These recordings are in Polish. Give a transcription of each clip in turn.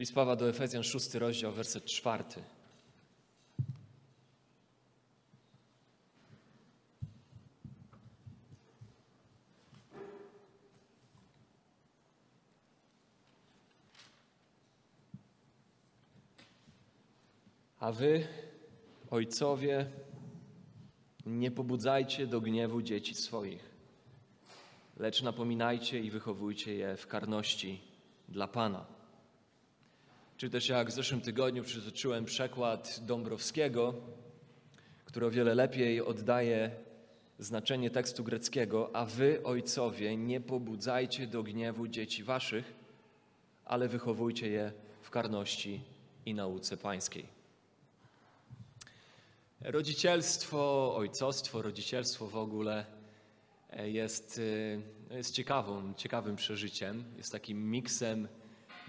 List Pawła do Efezjan, szósty rozdział, werset czwarty. A wy, ojcowie, nie pobudzajcie do gniewu dzieci swoich, lecz napominajcie i wychowujcie je w karności dla Pana. Czy też jak w zeszłym tygodniu przytoczyłem przekład Dąbrowskiego, który o wiele lepiej oddaje znaczenie tekstu greckiego, a wy, ojcowie, nie pobudzajcie do gniewu dzieci waszych, ale wychowujcie je w karności i nauce pańskiej. Rodzicielstwo, ojcostwo, rodzicielstwo w ogóle jest, jest ciekawą, ciekawym przeżyciem. Jest takim miksem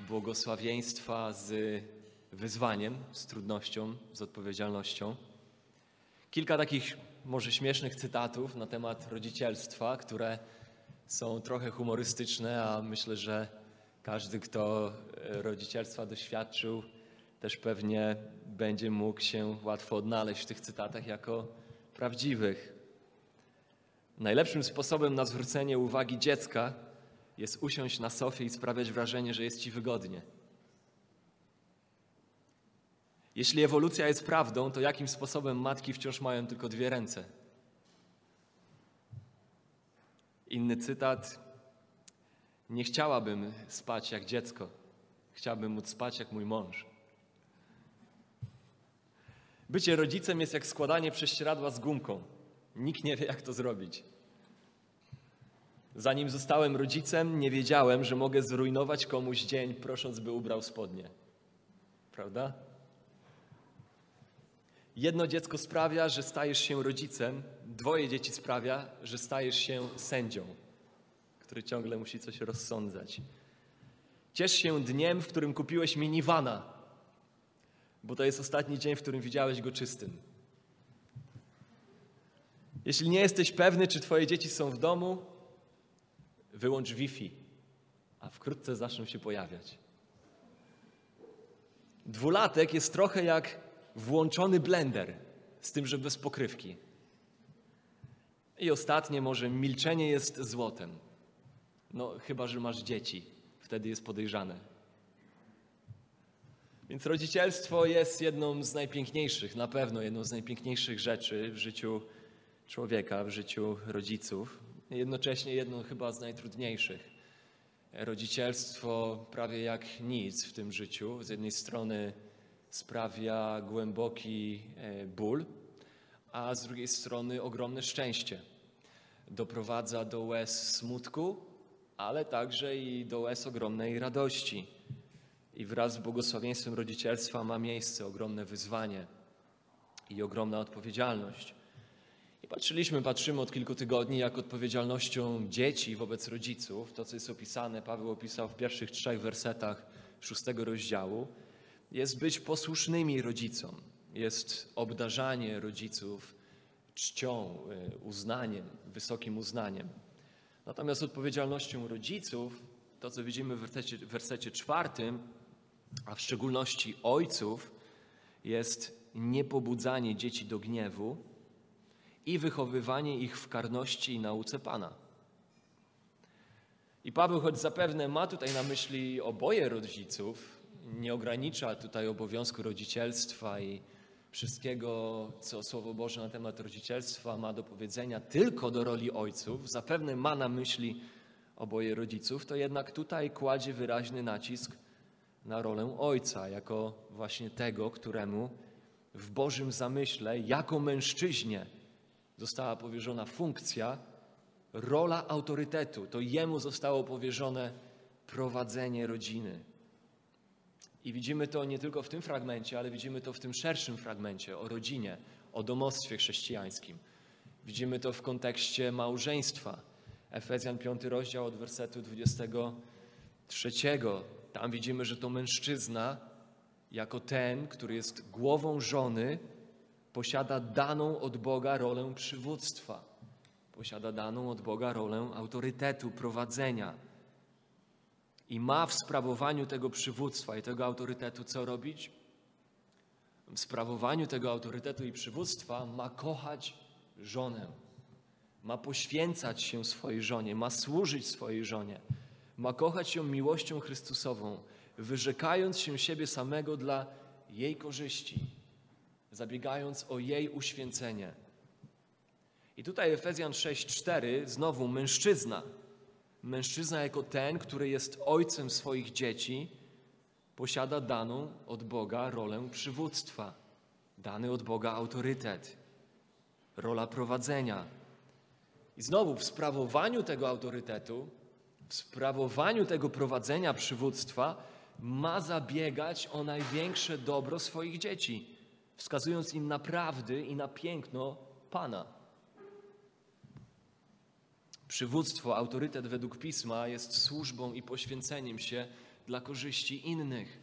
błogosławieństwa z wyzwaniem, z trudnością, z odpowiedzialnością. Kilka takich może śmiesznych cytatów na temat rodzicielstwa, które są trochę humorystyczne, a myślę, że każdy, kto e, rodzicielstwa doświadczył, też pewnie będzie mógł się łatwo odnaleźć w tych cytatach jako prawdziwych. Najlepszym sposobem na zwrócenie uwagi dziecka jest usiąść na sofie i sprawiać wrażenie, że jest ci wygodnie. Jeśli ewolucja jest prawdą, to jakim sposobem matki wciąż mają tylko dwie ręce? Inny cytat. Nie chciałabym spać jak dziecko. Chciałabym móc spać jak mój mąż. Bycie rodzicem jest jak składanie prześcieradła z gumką. Nikt nie wie, jak to zrobić. Zanim zostałem rodzicem, nie wiedziałem, że mogę zrujnować komuś dzień, prosząc, by ubrał spodnie. Prawda? Jedno dziecko sprawia, że stajesz się rodzicem, dwoje dzieci sprawia, że stajesz się sędzią, który ciągle musi coś rozsądzać. Ciesz się dniem, w którym kupiłeś minivana, bo to jest ostatni dzień, w którym widziałeś go czystym. Jeśli nie jesteś pewny, czy twoje dzieci są w domu, wyłącz Wi-Fi, a wkrótce zaczną się pojawiać. Dwulatek jest trochę jak włączony blender, z tym, że bez pokrywki. I ostatnie, może milczenie jest złotem. No, chyba, że masz dzieci, wtedy jest podejrzane. Więc rodzicielstwo jest jedną z najpiękniejszych, na pewno jedną z najpiękniejszych rzeczy w życiu człowieka, w życiu rodziców. Jednocześnie jedną chyba z najtrudniejszych. Rodzicielstwo prawie jak nic w tym życiu. Z jednej strony sprawia głęboki e, ból, a z drugiej strony ogromne szczęście. Doprowadza do łez smutku, ale także i do łez ogromnej radości i wraz z błogosławieństwem rodzicielstwa ma miejsce ogromne wyzwanie i ogromna odpowiedzialność. Patrzyliśmy, patrzymy od kilku tygodni, jak odpowiedzialnością dzieci wobec rodziców, to co jest opisane, Paweł opisał w pierwszych trzech wersetach szóstego rozdziału, jest być posłusznymi rodzicom, jest obdarzanie rodziców czcią, y, uznaniem, wysokim uznaniem. Natomiast odpowiedzialnością rodziców, to co widzimy w wersecie, w wersecie czwartym, a w szczególności ojców, jest niepobudzanie dzieci do gniewu i wychowywanie ich w karności i nauce Pana. I Paweł, choć zapewne ma tutaj na myśli oboje rodziców, nie ogranicza tutaj obowiązku rodzicielstwa i wszystkiego, co Słowo Boże na temat rodzicielstwa ma do powiedzenia tylko do roli ojców, zapewne ma na myśli oboje rodziców, to jednak tutaj kładzie wyraźny nacisk na rolę ojca, jako właśnie tego, któremu w Bożym zamyśle, jako mężczyźnie, została powierzona funkcja, rola autorytetu. To jemu zostało powierzone prowadzenie rodziny. I widzimy to nie tylko w tym fragmencie, ale widzimy to w tym szerszym fragmencie o rodzinie, o domostwie chrześcijańskim. Widzimy to w kontekście małżeństwa. Efezjan 5 rozdział od wersetu 23 tam widzimy, że to mężczyzna, jako ten, który jest głową żony, posiada daną od Boga rolę przywództwa, posiada daną od Boga rolę autorytetu, prowadzenia. I ma w sprawowaniu tego przywództwa i tego autorytetu co robić? W sprawowaniu tego autorytetu i przywództwa ma kochać żonę, ma poświęcać się swojej żonie, ma służyć swojej żonie, ma kochać ją miłością Chrystusową, wyrzekając się siebie samego dla jej korzyści, zabiegając o jej uświęcenie. I tutaj Efezjan 6:4 znowu mężczyzna. Mężczyzna jako ten, który jest ojcem swoich dzieci, posiada daną od Boga rolę przywództwa, dany od Boga autorytet, rola prowadzenia. I znowu w sprawowaniu tego autorytetu, w sprawowaniu tego prowadzenia przywództwa ma zabiegać o największe dobro swoich dzieci, wskazując im na prawdy i na piękno Pana. Przywództwo, autorytet według pisma jest służbą i poświęceniem się dla korzyści innych.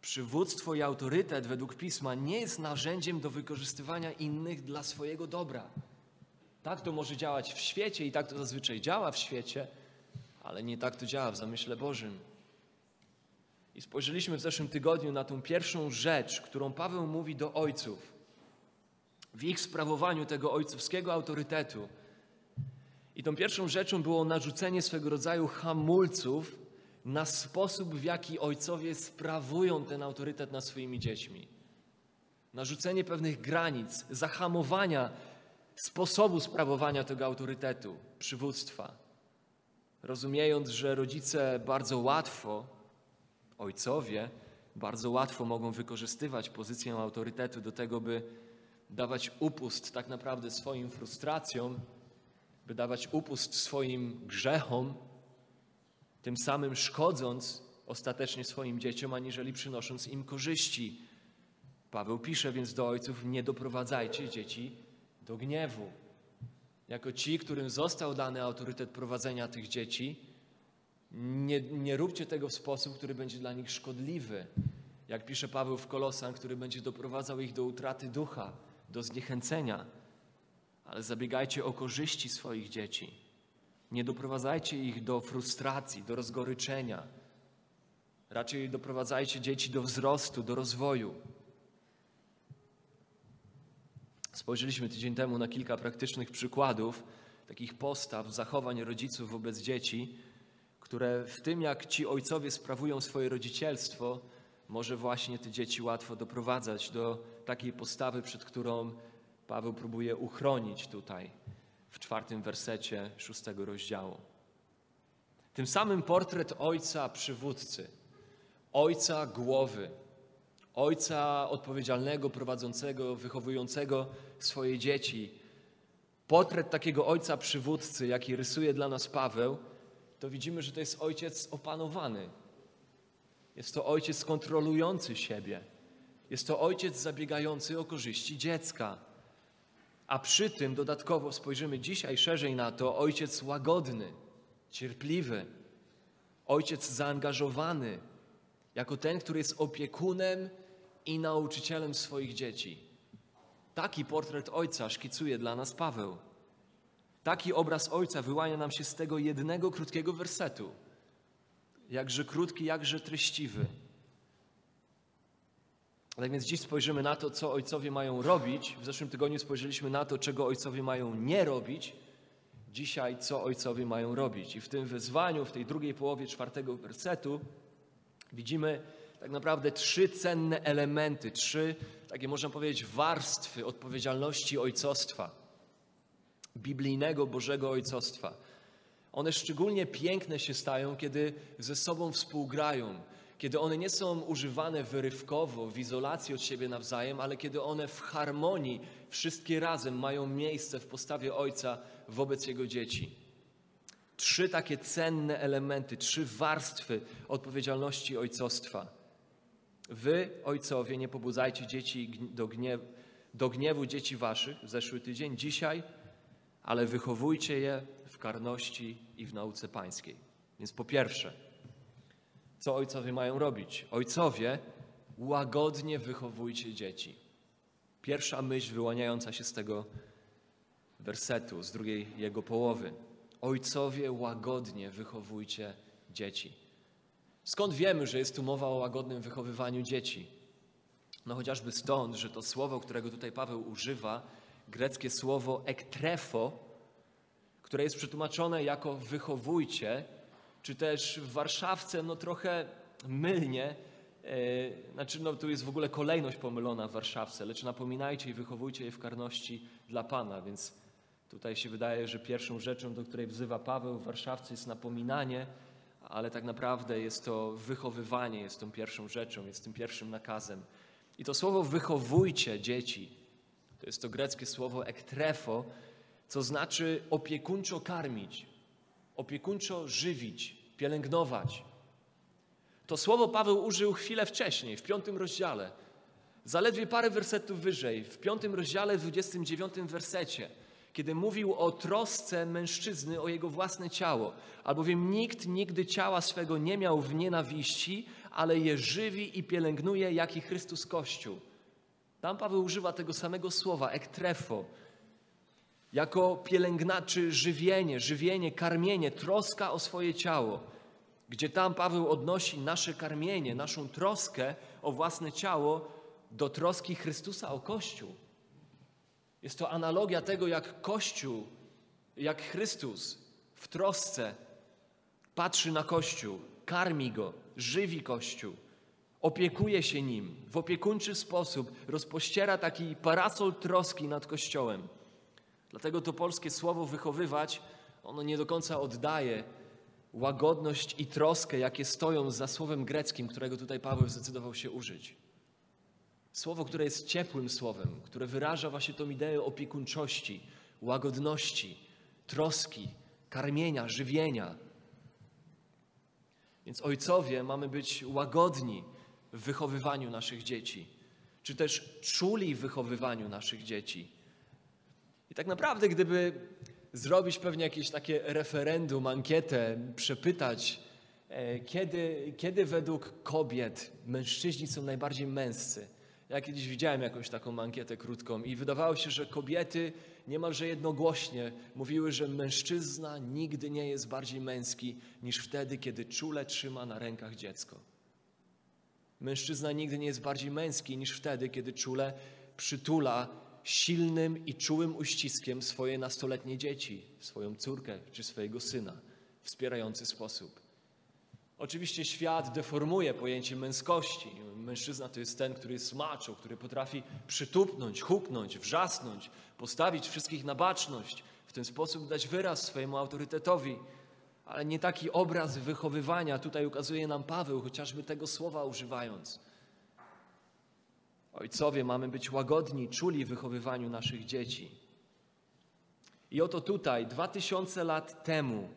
Przywództwo i autorytet według pisma nie jest narzędziem do wykorzystywania innych dla swojego dobra. Tak to może działać w świecie i tak to zazwyczaj działa w świecie, ale nie tak to działa w zamyśle Bożym. I spojrzeliśmy w zeszłym tygodniu na tą pierwszą rzecz, którą Paweł mówi do ojców w ich sprawowaniu tego ojcowskiego autorytetu. I tą pierwszą rzeczą było narzucenie swego rodzaju hamulców na sposób, w jaki ojcowie sprawują ten autorytet nad swoimi dziećmi. Narzucenie pewnych granic, zahamowania sposobu sprawowania tego autorytetu, przywództwa. Rozumiejąc, że rodzice bardzo łatwo, ojcowie, bardzo łatwo mogą wykorzystywać pozycję autorytetu do tego, by dawać upust tak naprawdę swoim frustracjom, by dawać upust swoim grzechom, tym samym szkodząc ostatecznie swoim dzieciom, aniżeli przynosząc im korzyści. Paweł pisze więc do ojców: Nie doprowadzajcie dzieci do gniewu. Jako ci, którym został dany autorytet prowadzenia tych dzieci, nie, nie róbcie tego w sposób, który będzie dla nich szkodliwy. Jak pisze Paweł w Kolosan, który będzie doprowadzał ich do utraty ducha, do zniechęcenia. Ale zabiegajcie o korzyści swoich dzieci. Nie doprowadzajcie ich do frustracji, do rozgoryczenia. Raczej doprowadzajcie dzieci do wzrostu, do rozwoju. Spojrzeliśmy tydzień temu na kilka praktycznych przykładów takich postaw, zachowań rodziców wobec dzieci, które w tym, jak ci ojcowie sprawują swoje rodzicielstwo, może właśnie te dzieci łatwo doprowadzać do takiej postawy, przed którą Paweł próbuje uchronić tutaj w czwartym wersecie szóstego rozdziału. Tym samym portret ojca przywódcy, ojca głowy, ojca odpowiedzialnego, prowadzącego, wychowującego swoje dzieci. Portret takiego ojca przywódcy, jaki rysuje dla nas Paweł, to widzimy, że to jest ojciec opanowany. Jest to ojciec kontrolujący siebie. Jest to ojciec zabiegający o korzyści dziecka. A przy tym dodatkowo spojrzymy dzisiaj szerzej na to ojciec łagodny, cierpliwy, ojciec zaangażowany, jako ten, który jest opiekunem i nauczycielem swoich dzieci. Taki portret ojca szkicuje dla nas Paweł. Taki obraz ojca wyłania nam się z tego jednego krótkiego wersetu. Jakże krótki, jakże treściwy. Tak więc dziś spojrzymy na to, co ojcowie mają robić. W zeszłym tygodniu spojrzeliśmy na to, czego ojcowie mają nie robić. Dzisiaj, co ojcowie mają robić. I w tym wezwaniu, w tej drugiej połowie czwartego wersetu, widzimy tak naprawdę trzy cenne elementy, trzy takie można powiedzieć warstwy odpowiedzialności ojcostwa, biblijnego Bożego ojcostwa. One szczególnie piękne się stają, kiedy ze sobą współgrają, kiedy one nie są używane wyrywkowo, w izolacji od siebie nawzajem, ale kiedy one w harmonii wszystkie razem mają miejsce w postawie ojca wobec jego dzieci. Trzy takie cenne elementy, trzy warstwy odpowiedzialności ojcostwa. Wy, ojcowie, nie pobudzajcie dzieci do, do gniewu dzieci waszych, zeszły tydzień, dzisiaj, ale wychowujcie je w karności i w nauce pańskiej. Więc po pierwsze, co ojcowie mają robić? Ojcowie, łagodnie wychowujcie dzieci. Pierwsza myśl wyłaniająca się z tego wersetu, z drugiej jego połowy. Ojcowie, łagodnie wychowujcie dzieci. Skąd wiemy, że jest tu mowa o łagodnym wychowywaniu dzieci? No chociażby stąd, że to słowo, którego tutaj Paweł używa, greckie słowo ektrefo, które jest przetłumaczone jako wychowujcie, czy też w Warszawce, no trochę mylnie, e, znaczy no tu jest w ogóle kolejność pomylona w Warszawce, lecz napominajcie i wychowujcie je w karności dla Pana, więc tutaj się wydaje, że pierwszą rzeczą, do której wzywa Paweł w Warszawce jest napominanie, ale tak naprawdę jest to wychowywanie, jest tą pierwszą rzeczą, jest tym pierwszym nakazem. I to słowo wychowujcie dzieci, to jest to greckie słowo ektrefo, co znaczy opiekuńczo karmić, opiekuńczo żywić, pielęgnować. To słowo Paweł użył chwilę wcześniej, w piątym rozdziale. Zaledwie parę wersetów wyżej, w piątym rozdziale, w 29 wersecie, kiedy mówił o trosce mężczyzny o jego własne ciało, albowiem nikt nigdy ciała swego nie miał w nienawiści, ale je żywi i pielęgnuje, jak i Chrystus Kościół. Tam Paweł używa tego samego słowa, ektrefo, jako pielęgnaczy żywienie, żywienie, karmienie, troska o swoje ciało, gdzie tam Paweł odnosi nasze karmienie, naszą troskę o własne ciało do troski Chrystusa o Kościół. Jest to analogia tego, jak Kościół, jak Chrystus w trosce patrzy na Kościół, karmi go, żywi Kościół, opiekuje się nim, w opiekuńczy sposób rozpościera taki parasol troski nad Kościołem. Dlatego to polskie słowo wychowywać, ono nie do końca oddaje łagodność i troskę, jakie stoją za słowem greckim, którego tutaj Paweł zdecydował się użyć. Słowo, które jest ciepłym słowem, które wyraża właśnie tą ideę opiekuńczości, łagodności, troski, karmienia, żywienia. Więc ojcowie mamy być łagodni w wychowywaniu naszych dzieci, czy też czuli w wychowywaniu naszych dzieci. I tak naprawdę, gdyby zrobić pewnie jakieś takie referendum, ankietę, przepytać, e, kiedy, kiedy według kobiet mężczyźni są najbardziej męscy. Ja kiedyś widziałem jakąś taką ankietę krótką i wydawało się, że kobiety niemalże jednogłośnie mówiły, że mężczyzna nigdy nie jest bardziej męski niż wtedy, kiedy czule trzyma na rękach dziecko. Mężczyzna nigdy nie jest bardziej męski niż wtedy, kiedy czule przytula silnym i czułym uściskiem swoje nastoletnie dzieci, swoją córkę czy swojego syna, w wspierający sposób. Oczywiście świat deformuje pojęcie męskości. Mężczyzna to jest ten, który jest macho, który potrafi przytupnąć, huknąć, wrzasnąć, postawić wszystkich na baczność, w ten sposób dać wyraz swojemu autorytetowi. Ale nie taki obraz wychowywania tutaj ukazuje nam Paweł, chociażby tego słowa używając. Ojcowie, mamy być łagodni, czuli w wychowywaniu naszych dzieci. I oto tutaj, dwa tysiące lat temu,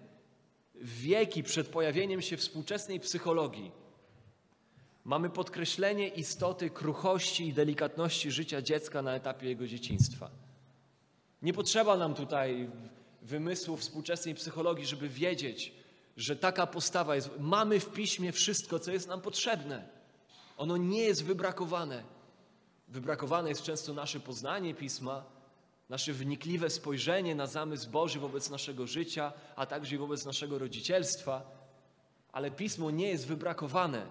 wieki przed pojawieniem się współczesnej psychologii, mamy podkreślenie istoty kruchości i delikatności życia dziecka na etapie jego dzieciństwa. Nie potrzeba nam tutaj wymysłu współczesnej psychologii, żeby wiedzieć, że taka postawa jest. Mamy w piśmie wszystko, co jest nam potrzebne. Ono nie jest wybrakowane. Wybrakowane jest często nasze poznanie pisma, nasze wnikliwe spojrzenie na zamysł Boży wobec naszego życia, a także wobec naszego rodzicielstwa, ale pismo nie jest wybrakowane.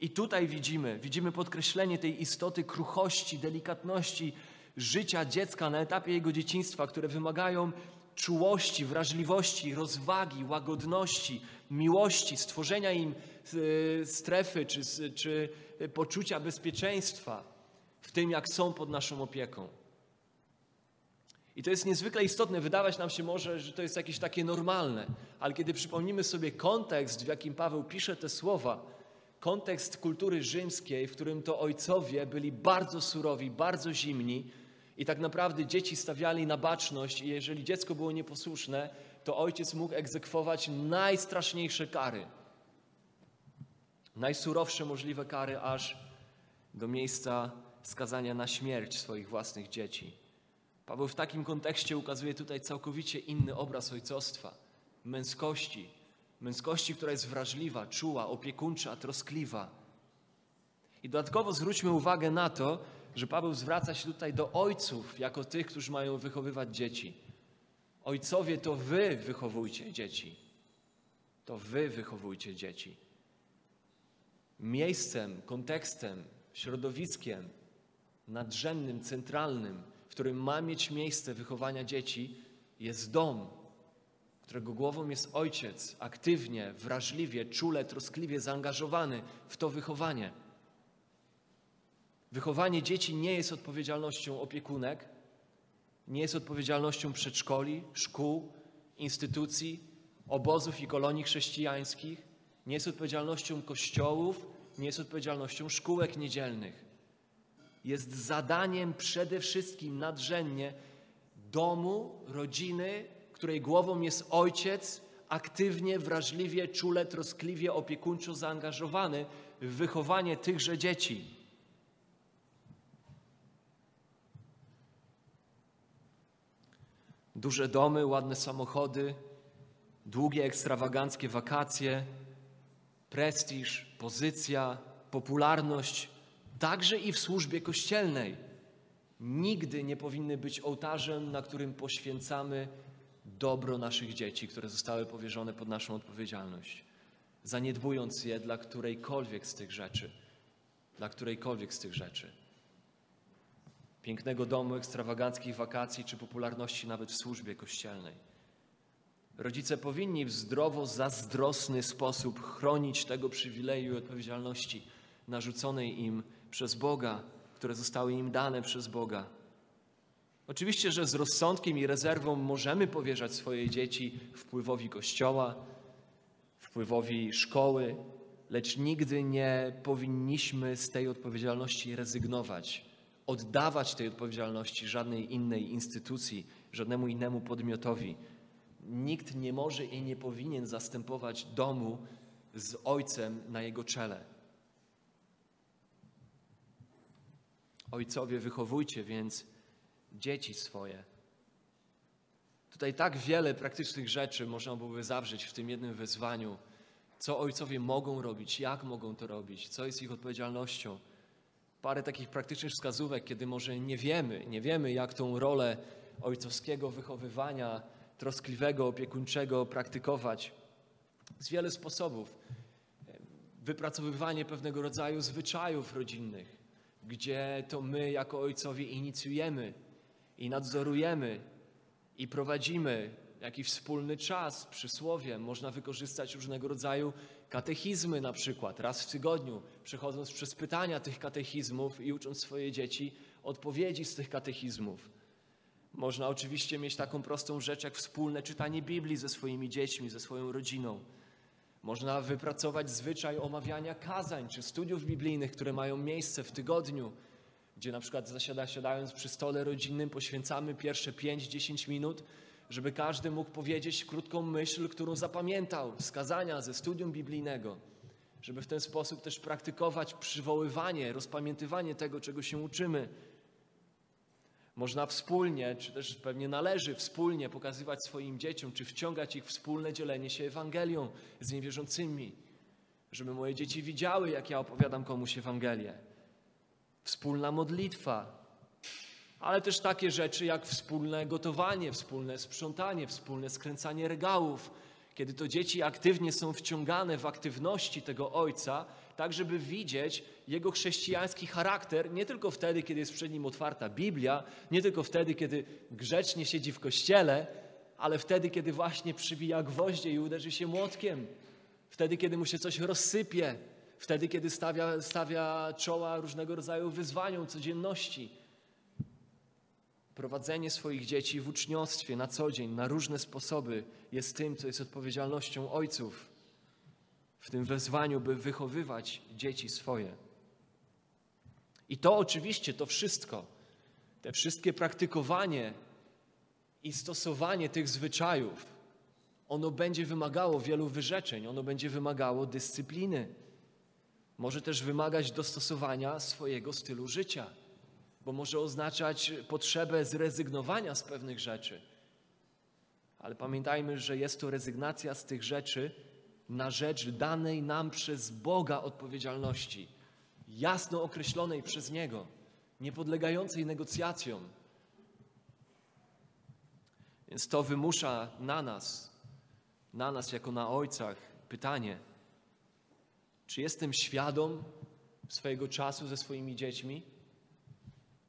I tutaj widzimy, widzimy podkreślenie tej istoty kruchości, delikatności życia dziecka na etapie jego dzieciństwa, które wymagają czułości, wrażliwości, rozwagi, łagodności, miłości, stworzenia im e, strefy czy, czy poczucia bezpieczeństwa w tym, jak są pod naszą opieką. I to jest niezwykle istotne. Wydawać nam się może, że to jest jakieś takie normalne, ale kiedy przypomnimy sobie kontekst, w jakim Paweł pisze te słowa, kontekst kultury rzymskiej, w którym to ojcowie byli bardzo surowi, bardzo zimni i tak naprawdę dzieci stawiali na baczność, i jeżeli dziecko było nieposłuszne, to ojciec mógł egzekwować najstraszniejsze kary. Najsurowsze możliwe kary, aż do miejsca skazania na śmierć swoich własnych dzieci. Paweł w takim kontekście ukazuje tutaj całkowicie inny obraz ojcostwa, męskości, męskości, która jest wrażliwa, czuła, opiekuńcza, troskliwa. I dodatkowo zwróćmy uwagę na to, że Paweł zwraca się tutaj do ojców, jako tych, którzy mają wychowywać dzieci. Ojcowie, to wy wychowujcie dzieci. To wy wychowujcie dzieci. miejscem, kontekstem, środowiskiem nadrzędnym, centralnym, w którym ma mieć miejsce wychowania dzieci, jest dom, którego głową jest ojciec, aktywnie, wrażliwie, czule, troskliwie zaangażowany w to wychowanie. Wychowanie dzieci nie jest odpowiedzialnością opiekunek, nie jest odpowiedzialnością przedszkoli, szkół, instytucji, obozów i kolonii chrześcijańskich, nie jest odpowiedzialnością kościołów, nie jest odpowiedzialnością szkółek niedzielnych. Jest zadaniem przede wszystkim nadrzędnie domu, rodziny, której głową jest ojciec, aktywnie, wrażliwie, czule, troskliwie, opiekuńczo zaangażowany w wychowanie tychże dzieci. Duże domy, ładne samochody, długie, ekstrawaganckie wakacje, prestiż, pozycja, popularność, także i w służbie kościelnej, nigdy nie powinny być ołtarzem, na którym poświęcamy dobro naszych dzieci, które zostały powierzone pod naszą odpowiedzialność, zaniedbując je dla którejkolwiek z tych rzeczy, dla którejkolwiek z tych rzeczy. Pięknego domu, ekstrawaganckich wakacji czy popularności nawet w służbie kościelnej. Rodzice powinni w zdrowo zazdrosny sposób chronić tego przywileju i odpowiedzialności narzuconej im przez Boga, które zostały im dane przez Boga. Oczywiście, że z rozsądkiem i rezerwą możemy powierzać swoje dzieci wpływowi Kościoła, wpływowi szkoły, lecz nigdy nie powinniśmy z tej odpowiedzialności rezygnować, oddawać tej odpowiedzialności żadnej innej instytucji, żadnemu innemu podmiotowi. Nikt nie może i nie powinien zastępować domu z ojcem na jego czele. Ojcowie, wychowujcie więc dzieci swoje. Tutaj tak wiele praktycznych rzeczy można byłoby zawrzeć w tym jednym wezwaniu. Co ojcowie mogą robić, jak mogą to robić, co jest ich odpowiedzialnością. Parę takich praktycznych wskazówek, kiedy może nie wiemy, nie wiemy, jak tą rolę ojcowskiego wychowywania, troskliwego, opiekuńczego praktykować. Z wiele sposobów. Wypracowywanie pewnego rodzaju zwyczajów rodzinnych, gdzie to my jako ojcowie inicjujemy i nadzorujemy i prowadzimy jakiś wspólny czas, przysłowie. Można wykorzystać różnego rodzaju katechizmy na przykład raz w tygodniu, przechodząc przez pytania tych katechizmów i ucząc swoje dzieci odpowiedzi z tych katechizmów. Można oczywiście mieć taką prostą rzecz jak wspólne czytanie Biblii ze swoimi dziećmi, ze swoją rodziną. Można wypracować zwyczaj omawiania kazań czy studiów biblijnych, które mają miejsce w tygodniu, gdzie na przykład zasiada, siadając przy stole rodzinnym poświęcamy pierwsze 5-10 minut, żeby każdy mógł powiedzieć krótką myśl, którą zapamiętał z kazania, ze studium biblijnego, żeby w ten sposób też praktykować przywoływanie, rozpamiętywanie tego, czego się uczymy można wspólnie, czy też pewnie należy wspólnie pokazywać swoim dzieciom, czy wciągać ich wspólne dzielenie się Ewangelią z niewierzącymi, żeby moje dzieci widziały, jak ja opowiadam komuś Ewangelię. Wspólna modlitwa, ale też takie rzeczy jak wspólne gotowanie, wspólne sprzątanie, wspólne skręcanie regałów, kiedy to dzieci aktywnie są wciągane w aktywności tego ojca, tak żeby widzieć jego chrześcijański charakter nie tylko wtedy, kiedy jest przed nim otwarta Biblia, nie tylko wtedy, kiedy grzecznie siedzi w kościele, ale wtedy, kiedy właśnie przybija gwoździe i uderzy się młotkiem, wtedy, kiedy mu się coś rozsypie, wtedy, kiedy stawia, stawia czoła różnego rodzaju wyzwaniom codzienności. Prowadzenie swoich dzieci w uczniostwie na co dzień, na różne sposoby jest tym, co jest odpowiedzialnością ojców w tym wezwaniu, by wychowywać dzieci swoje. I to oczywiście, to wszystko, te wszystkie praktykowanie i stosowanie tych zwyczajów, ono będzie wymagało wielu wyrzeczeń, ono będzie wymagało dyscypliny. Może też wymagać dostosowania swojego stylu życia, bo może oznaczać potrzebę zrezygnowania z pewnych rzeczy. Ale pamiętajmy, że jest to rezygnacja z tych rzeczy, na rzecz danej nam przez Boga odpowiedzialności, jasno określonej przez Niego, niepodlegającej negocjacjom. Więc to wymusza na nas, na nas jako na ojcach, pytanie, Czy jestem świadom swojego czasu ze swoimi dziećmi?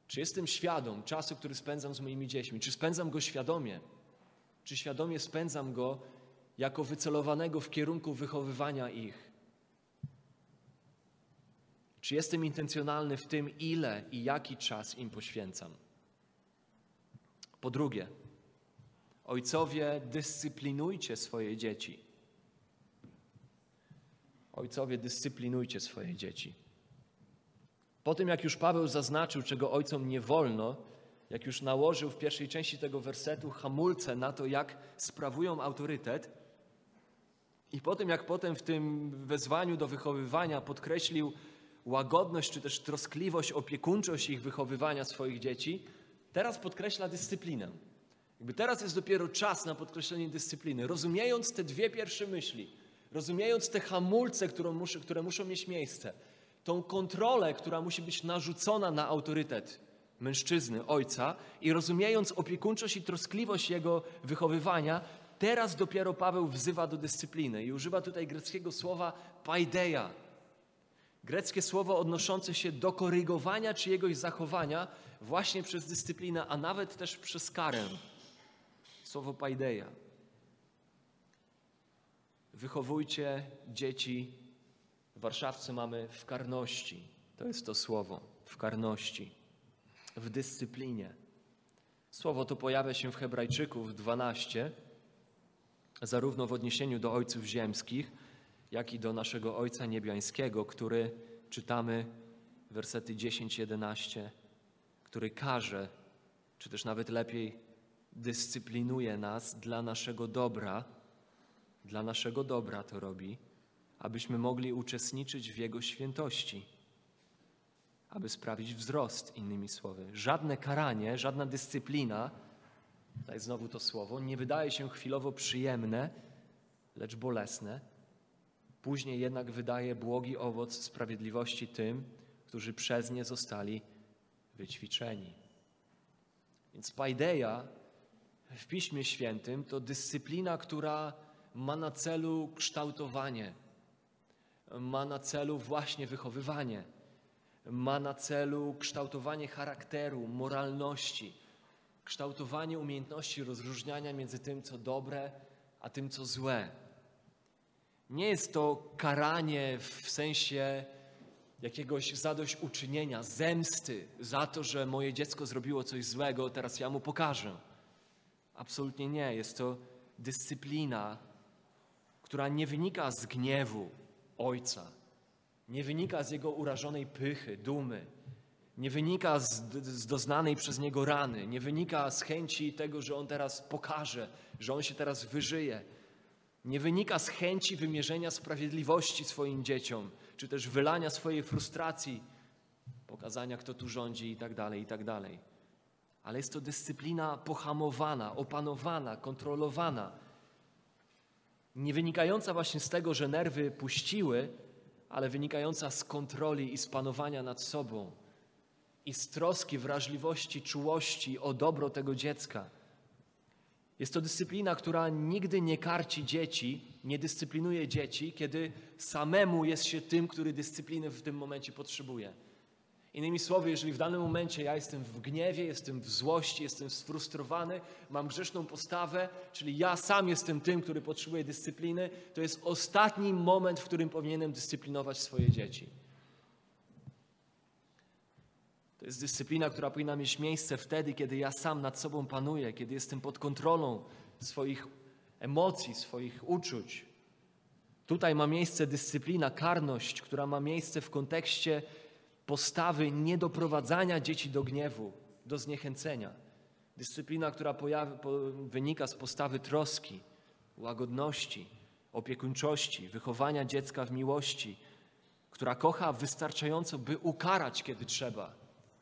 Czy jestem świadom czasu, który spędzam z moimi dziećmi? Czy spędzam go świadomie? Czy świadomie spędzam go jako wycelowanego w kierunku wychowywania ich? Czy jestem intencjonalny w tym, ile i jaki czas im poświęcam? Po drugie, ojcowie, dyscyplinujcie swoje dzieci. Ojcowie, dyscyplinujcie swoje dzieci. Po tym, jak już Paweł zaznaczył, czego ojcom nie wolno, jak już nałożył w pierwszej części tego wersetu hamulce na to, jak sprawują autorytet, i po tym, jak potem w tym wezwaniu do wychowywania podkreślił łagodność czy też troskliwość, opiekuńczość ich wychowywania swoich dzieci, teraz podkreśla dyscyplinę. Jakby teraz jest dopiero czas na podkreślenie dyscypliny. Rozumiejąc te dwie pierwsze myśli, rozumiejąc te hamulce, które muszą, mieć miejsce, tą kontrolę, która musi być narzucona na autorytet mężczyzny, ojca, i rozumiejąc opiekuńczość i troskliwość jego wychowywania, teraz dopiero Paweł wzywa do dyscypliny i używa tutaj greckiego słowa paideia. Greckie słowo odnoszące się do korygowania czyjegoś zachowania właśnie przez dyscyplinę, a nawet też przez karę. Słowo paideia. Wychowujcie dzieci. Warszawce mamy w karności. To jest to słowo. W karności. W dyscyplinie. Słowo to pojawia się w Hebrajczyków 12, zarówno w odniesieniu do ojców ziemskich, jak i do naszego Ojca Niebiańskiego, który czytamy wersety 10-11, który każe, czy też nawet lepiej dyscyplinuje nas dla naszego dobra, dla naszego dobra to robi, abyśmy mogli uczestniczyć w Jego świętości, aby sprawić wzrost, innymi słowy. Żadne karanie, żadna dyscyplina, tutaj znowu to słowo, nie wydaje się chwilowo przyjemne, lecz bolesne. Później jednak wydaje błogi owoc sprawiedliwości tym, którzy przez nie zostali wyćwiczeni. Więc paideia w Piśmie Świętym to dyscyplina, która ma na celu kształtowanie, ma na celu właśnie wychowywanie, ma na celu kształtowanie charakteru, moralności, kształtowanie umiejętności rozróżniania między tym, co dobre, a tym, co złe. Nie jest to karanie w sensie jakiegoś zadośćuczynienia, zemsty za to, że moje dziecko zrobiło coś złego, teraz ja mu pokażę. Absolutnie nie. Jest to dyscyplina, która nie wynika z gniewu ojca, nie wynika z jego urażonej pychy, dumy, nie wynika z, z, doznanej przez niego rany, nie wynika z chęci tego, że on teraz pokaże, że on się teraz wyżyje. Nie wynika z chęci wymierzenia sprawiedliwości swoim dzieciom, czy też wylania swojej frustracji, pokazania, kto tu rządzi i tak dalej, i tak dalej ale jest to dyscyplina pohamowana, opanowana, kontrolowana. Nie wynikająca właśnie z tego, że nerwy puściły, ale wynikająca z kontroli i spanowania nad sobą i z troski, wrażliwości, czułości o dobro tego dziecka. Jest to dyscyplina, która nigdy nie karci dzieci, nie dyscyplinuje dzieci, kiedy samemu jest się tym, który dyscypliny w tym momencie potrzebuje. Innymi słowy, jeżeli w danym momencie ja jestem w gniewie, jestem w złości, jestem sfrustrowany, mam grzeszną postawę, czyli ja sam jestem tym, który potrzebuje dyscypliny, to jest ostatni moment, w którym powinienem dyscyplinować swoje dzieci. To jest dyscyplina, która powinna mieć miejsce wtedy, kiedy ja sam nad sobą panuję, kiedy jestem pod kontrolą swoich emocji, swoich uczuć. Tutaj ma miejsce dyscyplina, karność, która ma miejsce w kontekście postawy niedoprowadzania dzieci do gniewu, do zniechęcenia. Dyscyplina, która pojawi, po, wynika z postawy troski, łagodności, opiekuńczości, wychowania dziecka w miłości, która kocha wystarczająco, by ukarać, kiedy trzeba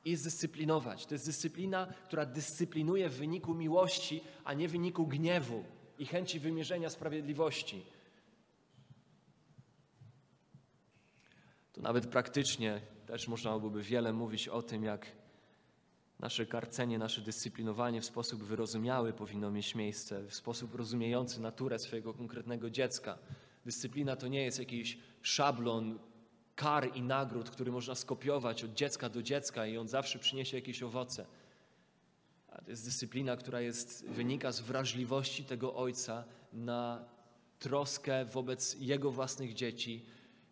i zdyscyplinować. To jest dyscyplina, która dyscyplinuje w wyniku miłości, a nie w wyniku gniewu i chęci wymierzenia sprawiedliwości. Tu nawet praktycznie też można byłoby wiele mówić o tym, jak nasze karcenie, nasze dyscyplinowanie w sposób wyrozumiały powinno mieć miejsce, w sposób rozumiejący naturę swojego konkretnego dziecka. Dyscyplina to nie jest jakiś szablon kar i nagród, który można skopiować od dziecka do dziecka i on zawsze przyniesie jakieś owoce. A to jest dyscyplina, która jest, wynika z wrażliwości tego ojca na troskę wobec jego własnych dzieci,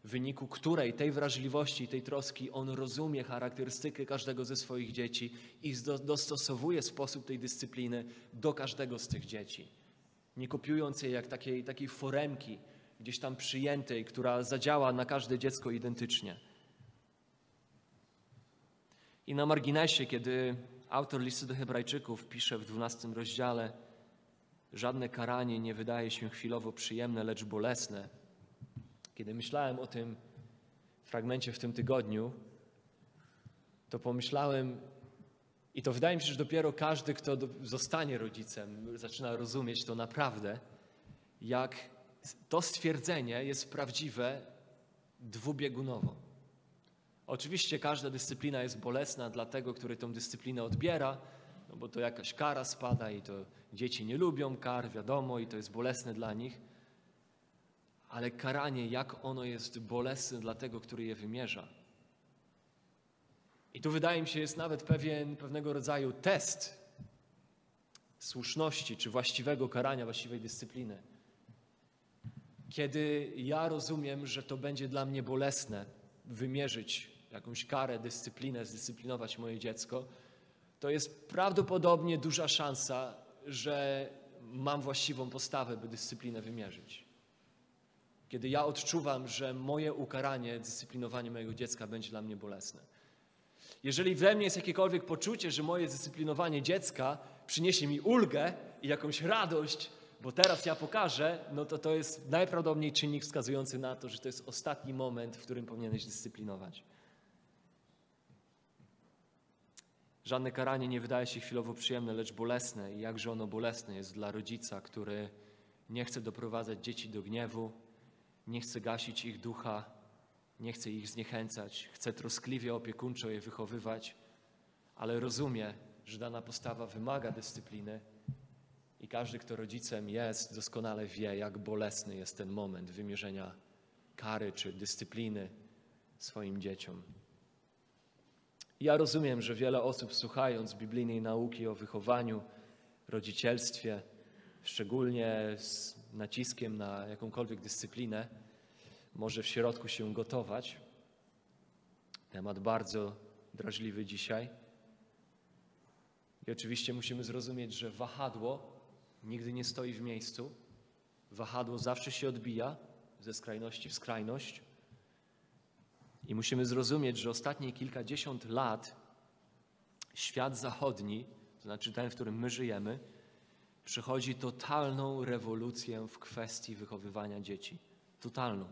w wyniku której tej wrażliwości, tej troski on rozumie charakterystykę każdego ze swoich dzieci i dostosowuje sposób tej dyscypliny do każdego z tych dzieci. Nie kopiując jej jak takiej, takiej foremki gdzieś tam przyjętej, która zadziała na każde dziecko identycznie. I na marginesie, kiedy autor listu do Hebrajczyków pisze w 12 rozdziale, żadne karanie nie wydaje się chwilowo przyjemne, lecz bolesne kiedy myślałem o tym fragmencie w tym tygodniu, to pomyślałem, i to wydaje mi się, że dopiero każdy, kto zostanie rodzicem, zaczyna rozumieć to naprawdę, jak to stwierdzenie jest prawdziwe dwubiegunowo. Oczywiście każda dyscyplina jest bolesna dla tego, który tę dyscyplinę odbiera, no bo to jakaś kara spada i to dzieci nie lubią kar, wiadomo, i to jest bolesne dla nich ale karanie, jak ono jest bolesne dla tego, który je wymierza. I tu wydaje mi się, jest nawet pewien, pewnego rodzaju test słuszności czy właściwego karania, właściwej dyscypliny. Kiedy ja rozumiem, że to będzie dla mnie bolesne wymierzyć jakąś karę, dyscyplinę, zdyscyplinować moje dziecko, to jest prawdopodobnie duża szansa, że mam właściwą postawę, by dyscyplinę wymierzyć kiedy ja odczuwam, że moje ukaranie, dyscyplinowanie mojego dziecka będzie dla mnie bolesne. Jeżeli we mnie jest jakiekolwiek poczucie, że moje dyscyplinowanie dziecka przyniesie mi ulgę i jakąś radość, bo teraz ja pokażę, no to to jest najprawdopodobniej czynnik wskazujący na to, że to jest ostatni moment, w którym powinieneś dyscyplinować. Żadne karanie nie wydaje się chwilowo przyjemne, lecz bolesne. I jakże ono bolesne jest dla rodzica, który nie chce doprowadzać dzieci do gniewu, nie chce gasić ich ducha, nie chce ich zniechęcać, chce troskliwie, opiekuńczo je wychowywać, ale rozumie, że dana postawa wymaga dyscypliny i każdy, kto rodzicem jest, doskonale wie, jak bolesny jest ten moment wymierzenia kary czy dyscypliny swoim dzieciom. Ja rozumiem, że wiele osób słuchając biblijnej nauki o wychowaniu, rodzicielstwie, szczególnie z naciskiem na jakąkolwiek dyscyplinę, może w środku się gotować. Temat bardzo drażliwy dzisiaj. I oczywiście musimy zrozumieć, że wahadło nigdy nie stoi w miejscu. Wahadło zawsze się odbija ze skrajności w skrajność. I musimy zrozumieć, że ostatnie kilkadziesiąt lat świat zachodni, to znaczy ten, w którym my żyjemy, przechodzi totalną rewolucję w kwestii wychowywania dzieci. Totalną.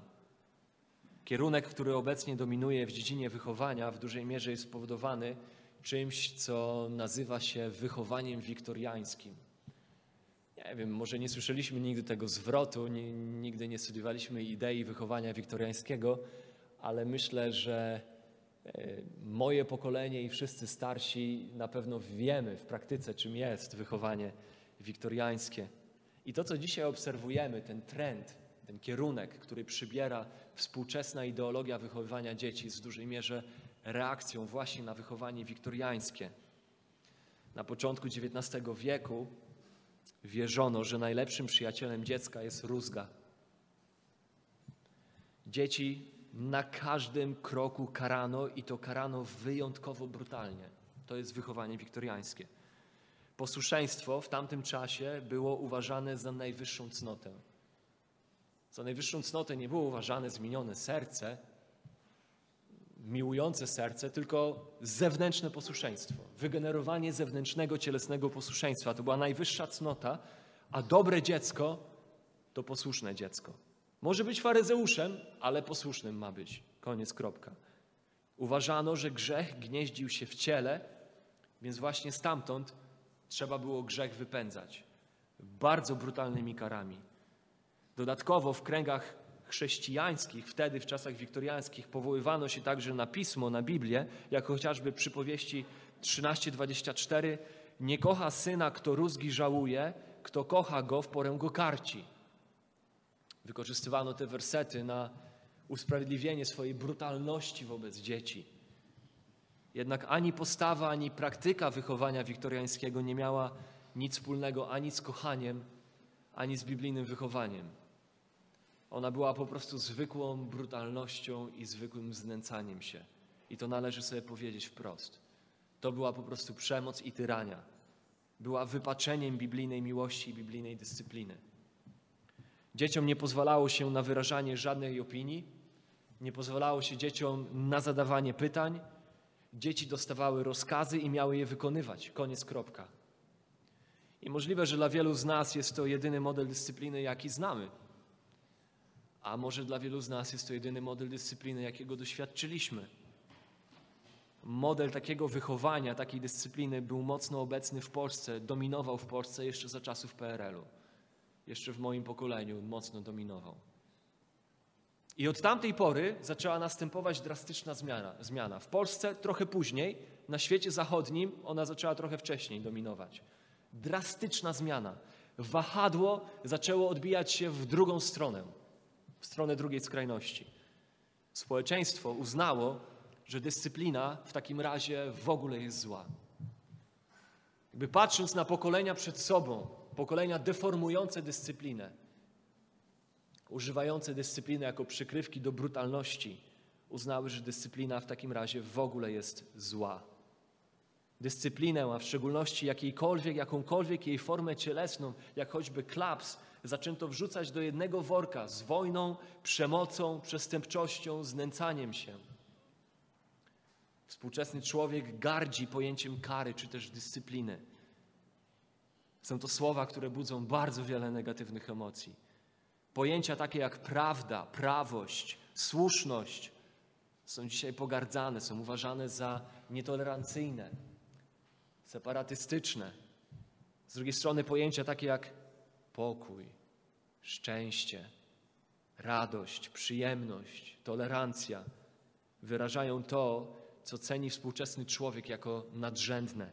Kierunek, który obecnie dominuje w dziedzinie wychowania, w dużej mierze jest spowodowany czymś, co nazywa się wychowaniem wiktoriańskim. Nie wiem, może nie słyszeliśmy nigdy tego zwrotu, nigdy nie studiowaliśmy idei wychowania wiktoriańskiego, ale myślę, że e, moje pokolenie i wszyscy starsi na pewno wiemy w praktyce, czym jest wychowanie wiktoriańskie. I to, co dzisiaj obserwujemy, ten trend, ten kierunek, który przybiera współczesna ideologia wychowywania dzieci, jest w dużej mierze reakcją właśnie na wychowanie wiktoriańskie. Na początku XIX wieku wierzono, że najlepszym przyjacielem dziecka jest rózga. Dzieci na każdym kroku karano i to karano wyjątkowo brutalnie. To jest wychowanie wiktoriańskie. Posłuszeństwo w tamtym czasie było uważane za najwyższą cnotę. Za najwyższą cnotę nie było uważane zmienione serce, miłujące serce, tylko zewnętrzne posłuszeństwo. Wygenerowanie zewnętrznego, cielesnego posłuszeństwa. To była najwyższa cnota, a dobre dziecko to posłuszne dziecko. Może być faryzeuszem, ale posłusznym ma być. Koniec, kropka. Uważano, że grzech gnieździł się w ciele, więc właśnie stamtąd trzeba było grzech wypędzać bardzo brutalnymi karami. Dodatkowo w kręgach chrześcijańskich, wtedy w czasach wiktoriańskich, powoływano się także na pismo, na Biblię, jak chociażby przypowieści 13:24 Nie kocha syna, kto rózgi żałuje, kto kocha go, w porę go karci. Wykorzystywano te wersety na usprawiedliwienie swojej brutalności wobec dzieci. Jednak ani postawa, ani praktyka wychowania wiktoriańskiego nie miała nic wspólnego ani z kochaniem, ani z biblijnym wychowaniem. Ona była po prostu zwykłą brutalnością i zwykłym znęcaniem się. I to należy sobie powiedzieć wprost. To była po prostu przemoc i tyrania. Była wypaczeniem biblijnej miłości i biblijnej dyscypliny. Dzieciom nie pozwalało się na wyrażanie żadnej opinii, nie pozwalało się dzieciom na zadawanie pytań. Dzieci dostawały rozkazy i miały je wykonywać. Koniec, kropka. I możliwe, że dla wielu z nas jest to jedyny model dyscypliny, jaki znamy. A może dla wielu z nas jest to jedyny model dyscypliny, jakiego doświadczyliśmy. Model takiego wychowania, takiej dyscypliny był mocno obecny w Polsce, dominował w Polsce jeszcze za czasów PRL-u. Jeszcze w moim pokoleniu mocno dominował. I od tamtej pory zaczęła następować drastyczna zmiana. zmiana. W Polsce trochę później, na świecie zachodnim ona zaczęła trochę wcześniej dominować. Drastyczna zmiana. Wahadło zaczęło odbijać się w drugą stronę, w stronę drugiej skrajności. Społeczeństwo uznało, że dyscyplina w takim razie w ogóle jest zła. Jakby patrząc na pokolenia przed sobą, pokolenia deformujące dyscyplinę, używające dyscypliny jako przykrywki do brutalności, uznały, że dyscyplina w takim razie w ogóle jest zła. Dyscyplinę, a w szczególności jakiejkolwiek, jakąkolwiek jej formę cielesną, jak choćby klaps, zaczęto wrzucać do jednego worka z wojną, przemocą, przestępczością, znęcaniem się. Współczesny człowiek gardzi pojęciem kary czy też dyscypliny. Są to słowa, które budzą bardzo wiele negatywnych emocji. Pojęcia takie jak prawda, prawość, słuszność są dzisiaj pogardzane, są uważane za nietolerancyjne, separatystyczne. Z drugiej strony pojęcia takie jak pokój, szczęście, radość, przyjemność, tolerancja wyrażają to, co ceni współczesny człowiek jako nadrzędne.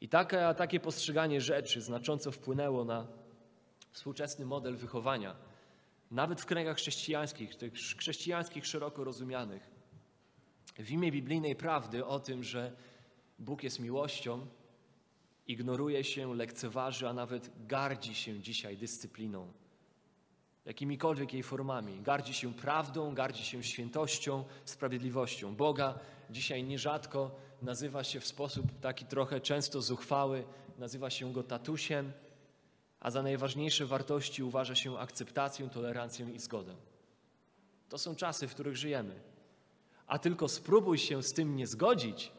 I takie, takie postrzeganie rzeczy znacząco wpłynęło na współczesny model wychowania, nawet w kręgach chrześcijańskich, tych chrześcijańskich szeroko rozumianych. W imię biblijnej prawdy o tym, że Bóg jest miłością, ignoruje się, lekceważy, a nawet gardzi się dzisiaj dyscypliną jakimikolwiek jej formami. Gardzi się prawdą, gardzi się świętością, sprawiedliwością. Boga dzisiaj nierzadko nazywa się w sposób taki trochę często zuchwały, nazywa się go tatusiem, a za najważniejsze wartości uważa się akceptację, tolerancję i zgodę. To są czasy, w których żyjemy. A tylko spróbuj się z tym nie zgodzić,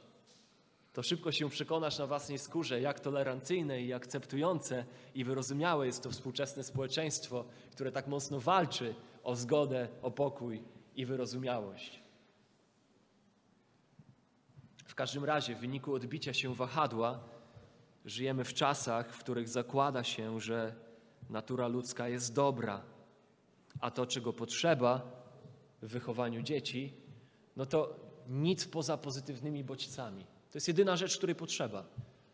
to szybko się przekonasz na własnej skórze, jak tolerancyjne i akceptujące i wyrozumiałe jest to współczesne społeczeństwo, które tak mocno walczy o zgodę, o pokój i wyrozumiałość. W każdym razie, w wyniku odbicia się wahadła, żyjemy w czasach, w których zakłada się, że natura ludzka jest dobra, a to, czego potrzeba w wychowaniu dzieci, no to nic poza pozytywnymi bodźcami. To jest jedyna rzecz, której potrzeba.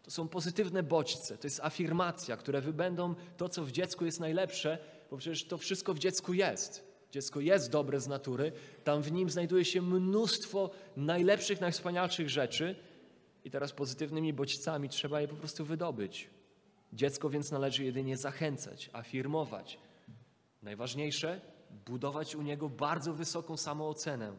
To są pozytywne bodźce, to jest afirmacja, które wybędą to, co w dziecku jest najlepsze, bo przecież to wszystko w dziecku jest. Dziecko jest dobre z natury, tam w nim znajduje się mnóstwo najlepszych, najwspanialszych rzeczy i teraz pozytywnymi bodźcami trzeba je po prostu wydobyć. Dziecko więc należy jedynie zachęcać, afirmować. Najważniejsze, budować u niego bardzo wysoką samoocenę,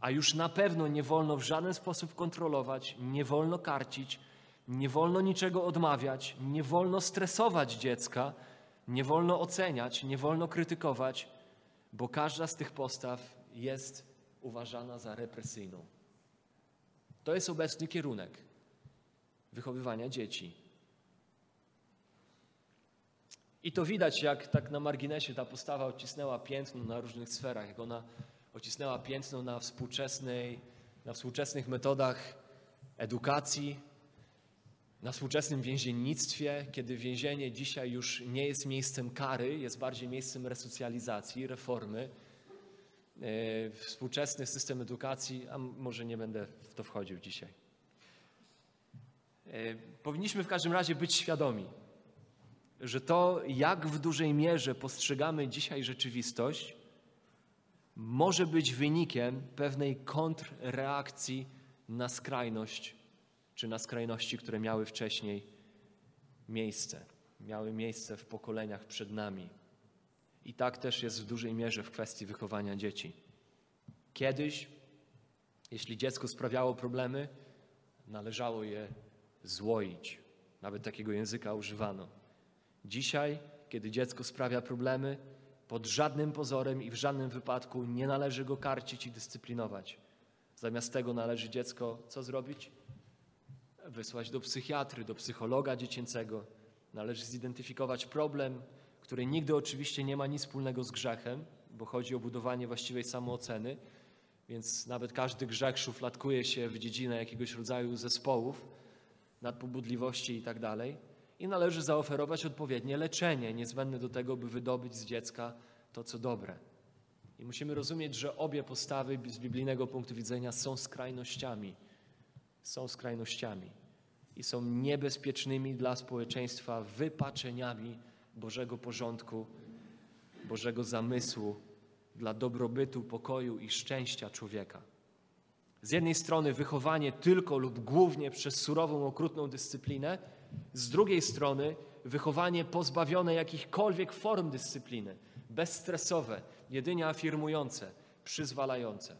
a już na pewno nie wolno w żaden sposób kontrolować, nie wolno karcić, nie wolno niczego odmawiać, nie wolno stresować dziecka, nie wolno oceniać, nie wolno krytykować, bo każda z tych postaw jest uważana za represyjną. To jest obecny kierunek wychowywania dzieci. I to widać, jak tak na marginesie ta postawa odcisnęła piętno na różnych sferach, jak ona odcisnęła piętno na, współczesnej, na współczesnych metodach edukacji, na współczesnym więziennictwie, kiedy więzienie dzisiaj już nie jest miejscem kary, jest bardziej miejscem resocjalizacji, reformy. E, współczesny system edukacji, a może nie będę w to wchodził dzisiaj. E, powinniśmy w każdym razie być świadomi, że to, jak w dużej mierze postrzegamy dzisiaj rzeczywistość, może być wynikiem pewnej kontrreakcji na skrajność, czy na skrajności, które miały wcześniej miejsce, miały miejsce w pokoleniach przed nami. I tak też jest w dużej mierze w kwestii wychowania dzieci. Kiedyś, jeśli dziecko sprawiało problemy, należało je złoić. Nawet takiego języka używano. Dzisiaj, kiedy dziecko sprawia problemy, pod żadnym pozorem i w żadnym wypadku nie należy go karcić i dyscyplinować. Zamiast tego należy dziecko co zrobić? Wysłać do psychiatry, do psychologa dziecięcego. Należy zidentyfikować problem, który nigdy oczywiście nie ma nic wspólnego z grzechem, bo chodzi o budowanie właściwej samooceny, więc nawet każdy grzech szufladkuje się w dziedzinę jakiegoś rodzaju zespołów, nadpobudliwości i tak dalej. I należy zaoferować odpowiednie leczenie, niezbędne do tego, by wydobyć z dziecka to, co dobre. I musimy rozumieć, że obie postawy z biblijnego punktu widzenia są skrajnościami. Są skrajnościami i są niebezpiecznymi dla społeczeństwa wypaczeniami Bożego porządku, Bożego zamysłu dla dobrobytu, pokoju i szczęścia człowieka. Z jednej strony wychowanie tylko lub głównie przez surową, okrutną dyscyplinę, z drugiej strony wychowanie pozbawione jakichkolwiek form dyscypliny, bezstresowe, jedynie afirmujące, przyzwalające.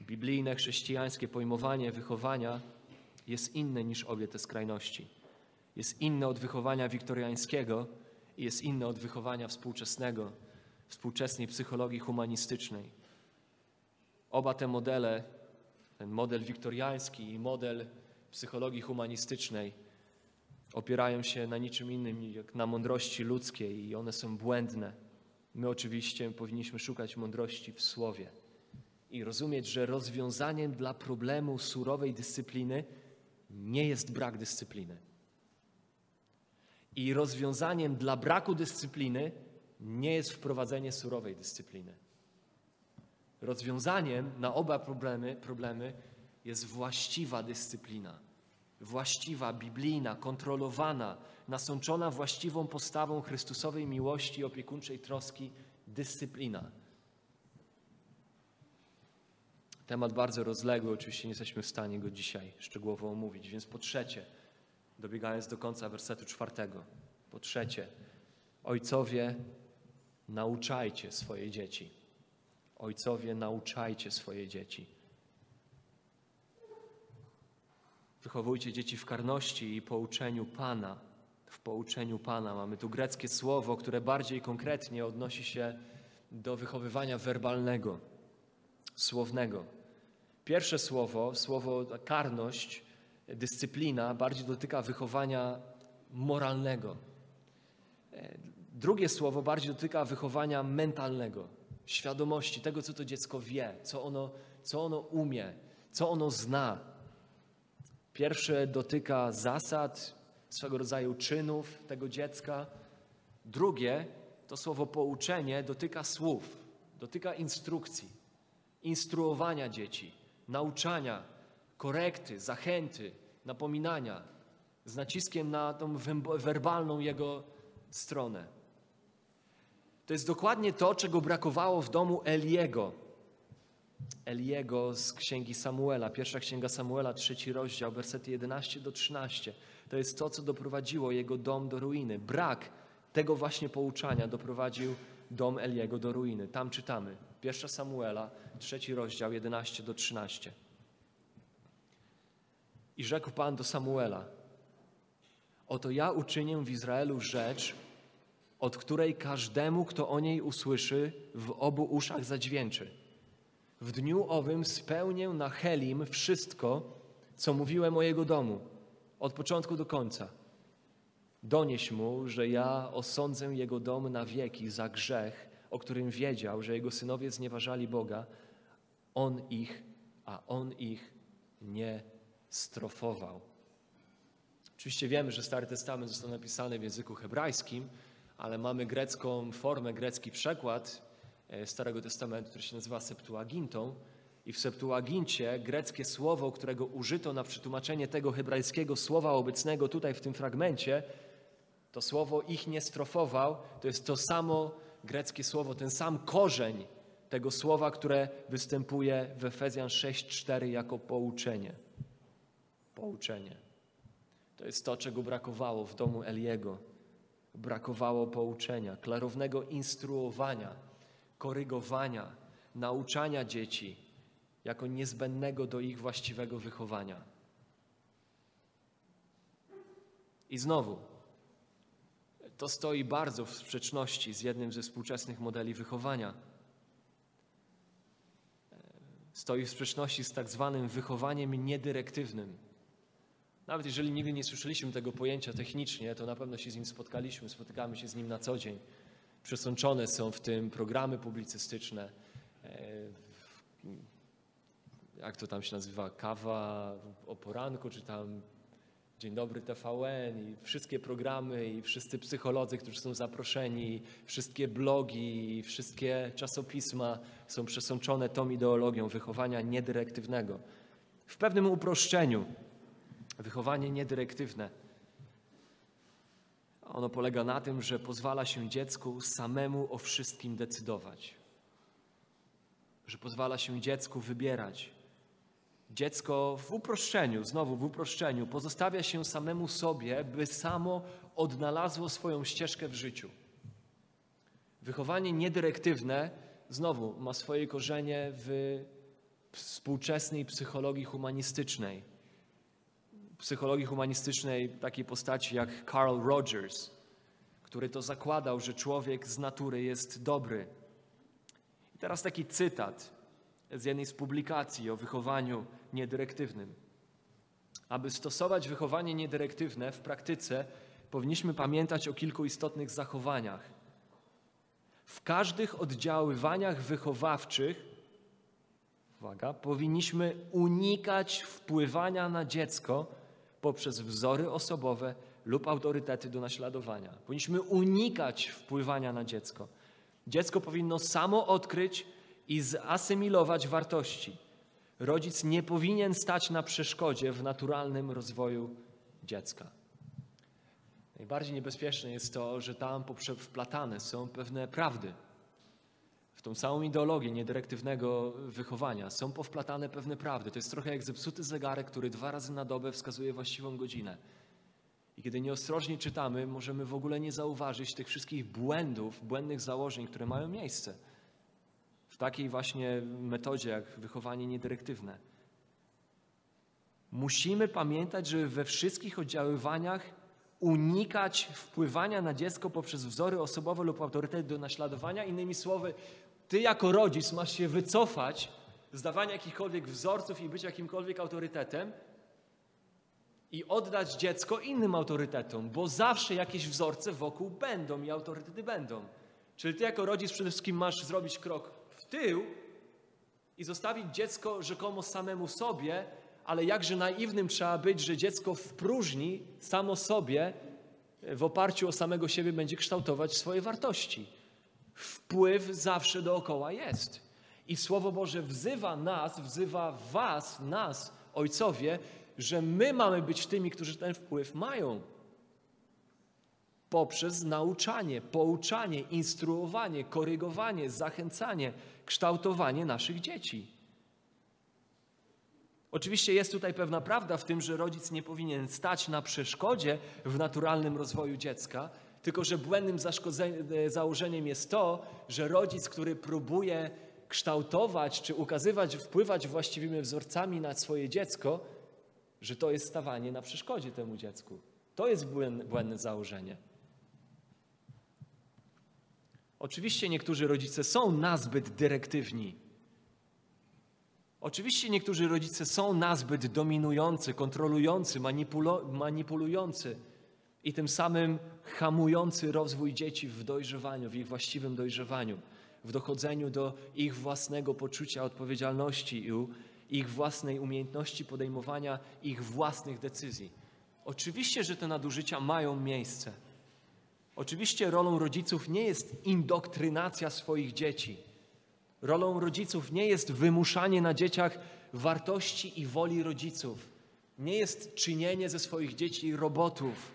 Biblijne, chrześcijańskie pojmowanie wychowania jest inne niż obie te skrajności. Jest inne od wychowania wiktoriańskiego i jest inne od wychowania współczesnego, współczesnej psychologii humanistycznej. Oba te modele, ten model wiktoriański i model psychologii humanistycznej, opierają się na niczym innym jak na mądrości ludzkiej i one są błędne. My oczywiście powinniśmy szukać mądrości w słowie i rozumieć, że rozwiązaniem dla problemu surowej dyscypliny nie jest brak dyscypliny. I rozwiązaniem dla braku dyscypliny nie jest wprowadzenie surowej dyscypliny. Rozwiązaniem na oba problemy, problemy jest właściwa dyscyplina. Właściwa, biblijna, kontrolowana, nasączona właściwą postawą Chrystusowej miłości i opiekuńczej troski dyscyplina. Temat bardzo rozległy, oczywiście nie jesteśmy w stanie go dzisiaj szczegółowo omówić, więc po trzecie, dobiegając do końca wersetu czwartego. Po trzecie, ojcowie, nauczajcie swoje dzieci. Ojcowie, nauczajcie swoje dzieci. Wychowujcie dzieci w karności i pouczeniu Pana. W pouczeniu Pana mamy tu greckie słowo, które bardziej konkretnie odnosi się do wychowywania werbalnego, słownego. Pierwsze słowo, słowo karność, dyscyplina, bardziej dotyka wychowania moralnego. E, drugie słowo bardziej dotyka wychowania mentalnego, świadomości tego, co to dziecko wie, co ono, co ono umie, co ono zna. Pierwsze dotyka zasad, swego rodzaju czynów tego dziecka. Drugie, to słowo pouczenie, dotyka słów, dotyka instrukcji, instruowania dzieci, nauczania, korekty, zachęty, napominania, z naciskiem na tą werbalną jego stronę. To jest dokładnie to, czego brakowało w domu Eliego. Eliego z księgi Samuela, pierwsza księga Samuela, trzeci rozdział, wersety 11 do 13. To jest to, co doprowadziło jego dom do ruiny. Brak tego właśnie pouczania doprowadził dom Eliego do ruiny. Tam czytamy, pierwsza Samuela, trzeci rozdział, 11 do 13. I rzekł Pan do Samuela, Oto ja uczynię w Izraelu rzecz, od której każdemu, kto o niej usłyszy, w obu uszach zadźwięczy. W dniu owym spełnię na Helim wszystko, co mówiłem o jego domu, od początku do końca. Donieś mu, że ja osądzę jego dom na wieki za grzech, o którym wiedział, że jego synowie znieważali Boga. On ich, a on ich nie strofował. Oczywiście wiemy, że Stary Testament został napisany w języku hebrajskim, ale mamy grecką formę, grecki przekład e, Starego Testamentu, który się nazywa Septuagintą. I w Septuagincie greckie słowo, którego użyto na przetłumaczenie tego hebrajskiego słowa obecnego tutaj w tym fragmencie, to słowo ich nie strofował, to jest to samo greckie słowo, ten sam korzeń tego słowa, które występuje w Efezjan 6:4 jako pouczenie. Pouczenie. To jest to, czego brakowało w domu Eliego. Brakowało pouczenia, klarownego instruowania, korygowania, nauczania dzieci jako niezbędnego do ich właściwego wychowania. I znowu, to stoi bardzo w sprzeczności z jednym ze współczesnych modeli wychowania. Stoi w sprzeczności z tak zwanym wychowaniem niedyrektywnym. Nawet jeżeli nigdy nie słyszeliśmy tego pojęcia technicznie, to na pewno się z nim spotkaliśmy, spotykamy się z nim na co dzień. Przesączone są w tym programy publicystyczne, e, jak to tam się nazywa, kawa o poranku, czy tam Dzień dobry TVN i wszystkie programy i wszyscy psycholodzy, którzy są zaproszeni, wszystkie blogi, wszystkie czasopisma są przesączone tą ideologią wychowania niedyrektywnego. W pewnym uproszczeniu wychowanie niedyrektywne ono polega na tym, że pozwala się dziecku samemu o wszystkim decydować. Że pozwala się dziecku wybierać, Dziecko w uproszczeniu, znowu w uproszczeniu, pozostawia się samemu sobie, by samo odnalazło swoją ścieżkę w życiu. Wychowanie niedyrektywne, znowu, ma swoje korzenie w współczesnej psychologii humanistycznej. Psychologii humanistycznej takiej postaci jak Carl Rogers, który to zakładał, że człowiek z natury jest dobry. I teraz taki cytat z jednej z publikacji o wychowaniu niedyrektywnym. Aby stosować wychowanie niedyrektywne w praktyce, powinniśmy pamiętać o kilku istotnych zachowaniach. W każdych oddziaływaniach wychowawczych, uwaga, powinniśmy unikać wpływania na dziecko poprzez wzory osobowe lub autorytety do naśladowania. Powinniśmy unikać wpływania na dziecko. Dziecko powinno samo odkryć i zasymilować wartości. Rodzic nie powinien stać na przeszkodzie w naturalnym rozwoju dziecka. Najbardziej niebezpieczne jest to, że tam wplatane są pewne prawdy. W tą samą ideologię niedyrektywnego wychowania są powplatane pewne prawdy. To jest trochę jak zepsuty zegarek, który dwa razy na dobę wskazuje właściwą godzinę. I kiedy nieostrożnie czytamy, możemy w ogóle nie zauważyć tych wszystkich błędów, błędnych założeń, które mają miejsce w takiej właśnie metodzie jak wychowanie niedyrektywne. Musimy pamiętać, że we wszystkich oddziaływaniach unikać wpływania na dziecko poprzez wzory osobowe lub autorytety do naśladowania. Innymi słowy, ty jako rodzic masz się wycofać z dawania jakichkolwiek wzorców i być jakimkolwiek autorytetem i oddać dziecko innym autorytetom, bo zawsze jakieś wzorce wokół będą i autorytety będą. Czyli ty jako rodzic przede wszystkim masz zrobić krok tył i zostawić dziecko rzekomo samemu sobie, ale jakże naiwnym trzeba być, że dziecko w próżni samo sobie w oparciu o samego siebie będzie kształtować swoje wartości. Wpływ zawsze dookoła jest. I Słowo Boże wzywa nas, wzywa Was, nas, ojcowie, że my mamy być tymi, którzy ten wpływ mają poprzez nauczanie, pouczanie, instruowanie, korygowanie, zachęcanie, kształtowanie naszych dzieci. Oczywiście jest tutaj pewna prawda w tym, że rodzic nie powinien stać na przeszkodzie w naturalnym rozwoju dziecka, tylko że błędnym założeniem jest to, że rodzic, który próbuje kształtować czy ukazywać, wpływać właściwymi wzorcami na swoje dziecko, że to jest stawanie na przeszkodzie temu dziecku. To jest błędne założenie. Oczywiście niektórzy rodzice są nazbyt dyrektywni. Oczywiście niektórzy rodzice są nazbyt dominujący, kontrolujący, manipulujący i tym samym hamujący rozwój dzieci w dojrzewaniu, w ich właściwym dojrzewaniu, w dochodzeniu do ich własnego poczucia odpowiedzialności i ich własnej umiejętności podejmowania ich własnych decyzji. Oczywiście, że te nadużycia mają miejsce. Oczywiście rolą rodziców nie jest indoktrynacja swoich dzieci. Rolą rodziców nie jest wymuszanie na dzieciach wartości i woli rodziców. Nie jest czynienie ze swoich dzieci robotów.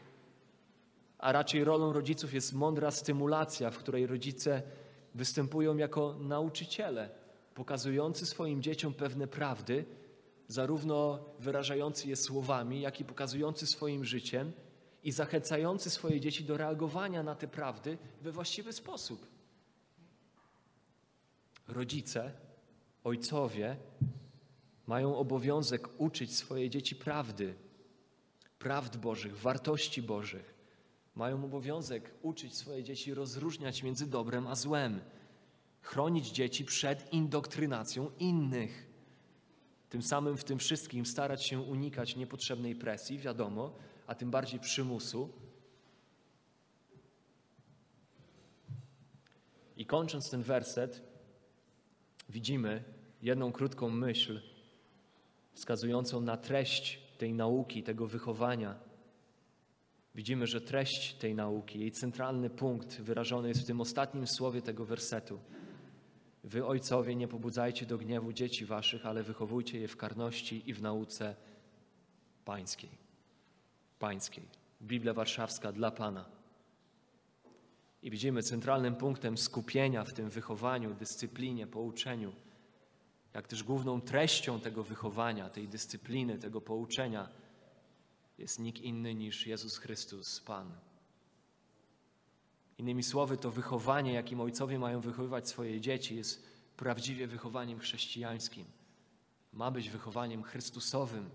A raczej rolą rodziców jest mądra stymulacja, w której rodzice występują jako nauczyciele, pokazujący swoim dzieciom pewne prawdy, zarówno wyrażający je słowami, jak i pokazujący swoim życiem i zachęcający swoje dzieci do reagowania na te prawdy we właściwy sposób. Rodzice, ojcowie mają obowiązek uczyć swoje dzieci prawdy, prawd Bożych, wartości Bożych. Mają obowiązek uczyć swoje dzieci rozróżniać między dobrem a złem, chronić dzieci przed indoktrynacją innych. Tym samym w tym wszystkim starać się unikać niepotrzebnej presji, wiadomo, a tym bardziej przymusu. I kończąc ten werset, widzimy jedną krótką myśl wskazującą na treść tej nauki, tego wychowania. Widzimy, że treść tej nauki, jej centralny punkt wyrażony jest w tym ostatnim słowie tego wersetu. Wy, ojcowie, nie pobudzajcie do gniewu dzieci waszych, ale wychowujcie je w karności i w nauce pańskiej. Pańskiej. Biblia Warszawska dla Pana. I widzimy centralnym punktem skupienia w tym wychowaniu, dyscyplinie, pouczeniu, jak też główną treścią tego wychowania, tej dyscypliny, tego pouczenia jest nikt inny niż Jezus Chrystus, Pan. Innymi słowy, to wychowanie, jakim ojcowie mają wychowywać swoje dzieci, jest prawdziwie wychowaniem chrześcijańskim. Ma być wychowaniem Chrystusowym.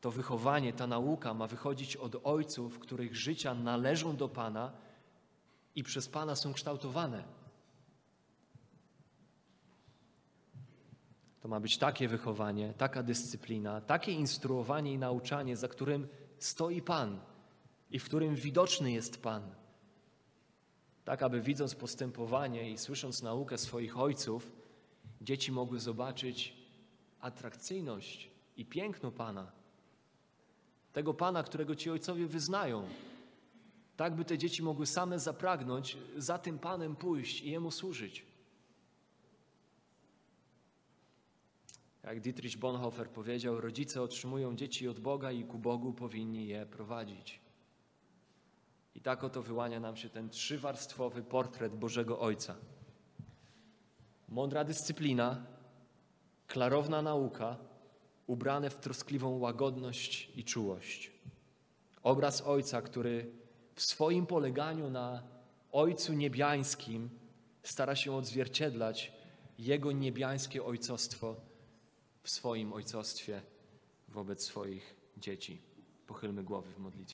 To wychowanie, ta nauka ma wychodzić od ojców, których życia należą do Pana i przez Pana są kształtowane. To ma być takie wychowanie, taka dyscyplina, takie instruowanie i nauczanie, za którym stoi Pan i w którym widoczny jest Pan. Tak, aby widząc postępowanie i słysząc naukę swoich ojców, dzieci mogły zobaczyć atrakcyjność i piękno Pana. Tego Pana, którego ci ojcowie wyznają. Tak, by te dzieci mogły same zapragnąć za tym Panem pójść i Jemu służyć. Jak Dietrich Bonhoeffer powiedział, rodzice otrzymują dzieci od Boga i ku Bogu powinni je prowadzić. I tak oto wyłania nam się ten trzywarstwowy portret Bożego Ojca. Mądra dyscyplina, klarowna nauka, ubrane w troskliwą łagodność i czułość. Obraz Ojca, który w swoim poleganiu na Ojcu Niebiańskim stara się odzwierciedlać Jego niebiańskie ojcostwo w swoim ojcostwie wobec swoich dzieci. Pochylmy głowy w modlitwie.